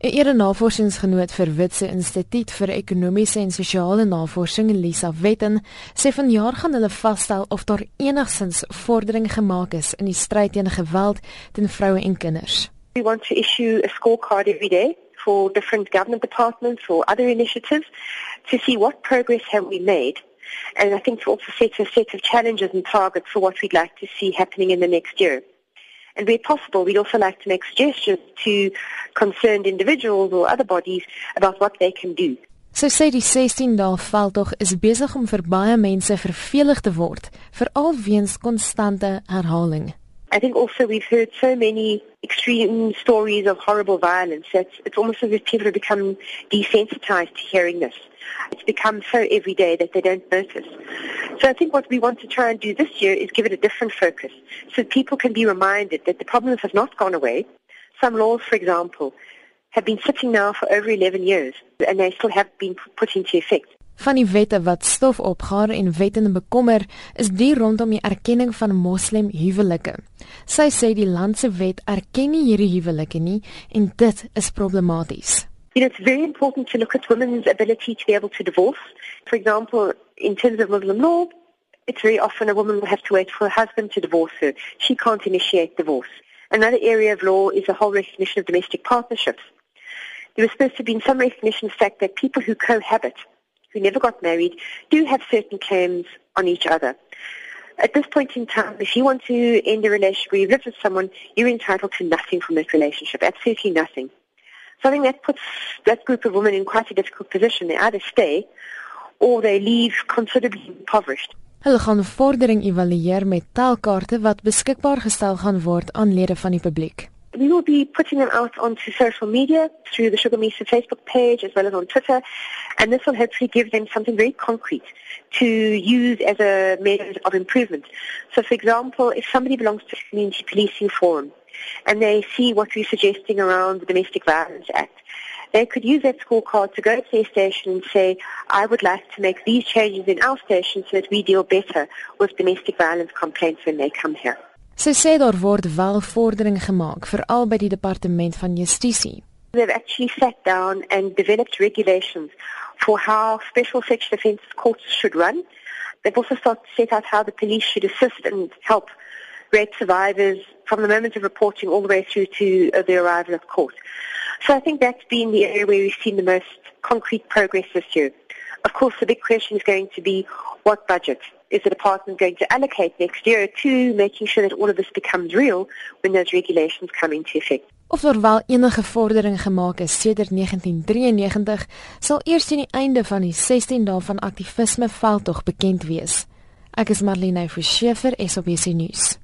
'n Ere navorsingsgenoot vir Witse Instituut vir Ekonomiese en Sosiale Navorsing, Lisa Wetten, sê vanjaar gaan hulle vasstel of daar enigsins vordering gemaak is in die stryd teen geweld teen vroue en kinders. We want to issue a scorecard every day for different government departments or other initiatives to see what progress have we made. And I think to also set a set of challenges and targets for what we'd like to see happening in the next year. And where possible, we'd also like to make suggestions to concerned individuals or other bodies about what they can do. Sy sê die 16 dae veldtog is besig om vir baie mense vervelig te word, veral weens konstante herhaling. I think also we've heard so many extreme stories of horrible violence that it's almost as if people have become desensitized to hearing this. It's become so everyday that they don't notice. So I think what we want to try and do this year is give it a different focus so people can be reminded that the problems have not gone away. Some laws, for example, have been sitting now for over 11 years and they still have been put into effect. Van die wette wat stof opgaar en wette en bekommer is die rondom die erkenning van moslim huwelike. Sy sê die land se wet erken nie hierdie huwelike nie en dit is problematies. You know, it's very important to look at women's ability to be able to divorce. For example, in terms of Muslim law, it's very often a woman will have to wait for her husband to divorce her. She can't initiate divorce. Another area of law is the whole recognition of domestic partnerships. There was supposed to be some recognition of the fact that people who cohabit, who never got married, do have certain claims on each other. At this point in time, if you want to end a relationship where you live with someone, you're entitled to nothing from that relationship, absolutely nothing. So I think that puts that group of women in quite a difficult position. They either stay or they leave considerably impoverished. Hulle gaan vordering evalueer met telkaarte wat beskikbaar gestel gaan word aan lede van die publiek. We will be putting them out onto social media through the Shukumisa Facebook page as well as on Twitter, and this will hopefully give them something very concrete to use as a measure of improvement. So, for example, if somebody belongs to a community policing forum, and they see what we're suggesting around the Domestic Violence Act. They could use that scorecard to go to their station and say, I would like to make these changes in our station so that we deal better with domestic violence complaints when they come here. Sy sê daar word wel vordering gemaak veral by die departement van justisie. They've actually sat down and developed regulations for how special sexual offence courts should run. They've also set out how the police should assist and help rape survivors from the moment of reporting all the way through to uh, the arrival at court. So I think that's been the area where we've seen the most concrete progress this year. Of course, the big question is going to be what budget is the department going to allocate next year to making sure that all of this becomes real when those regulations come into effect. Of daar wel enige vordering gemaak is sedert 1993, sal eers teen die einde van die 16 dae van aktivisme veldtog bekend wees. Ek is Marlene Forsiefer, SABC nuus.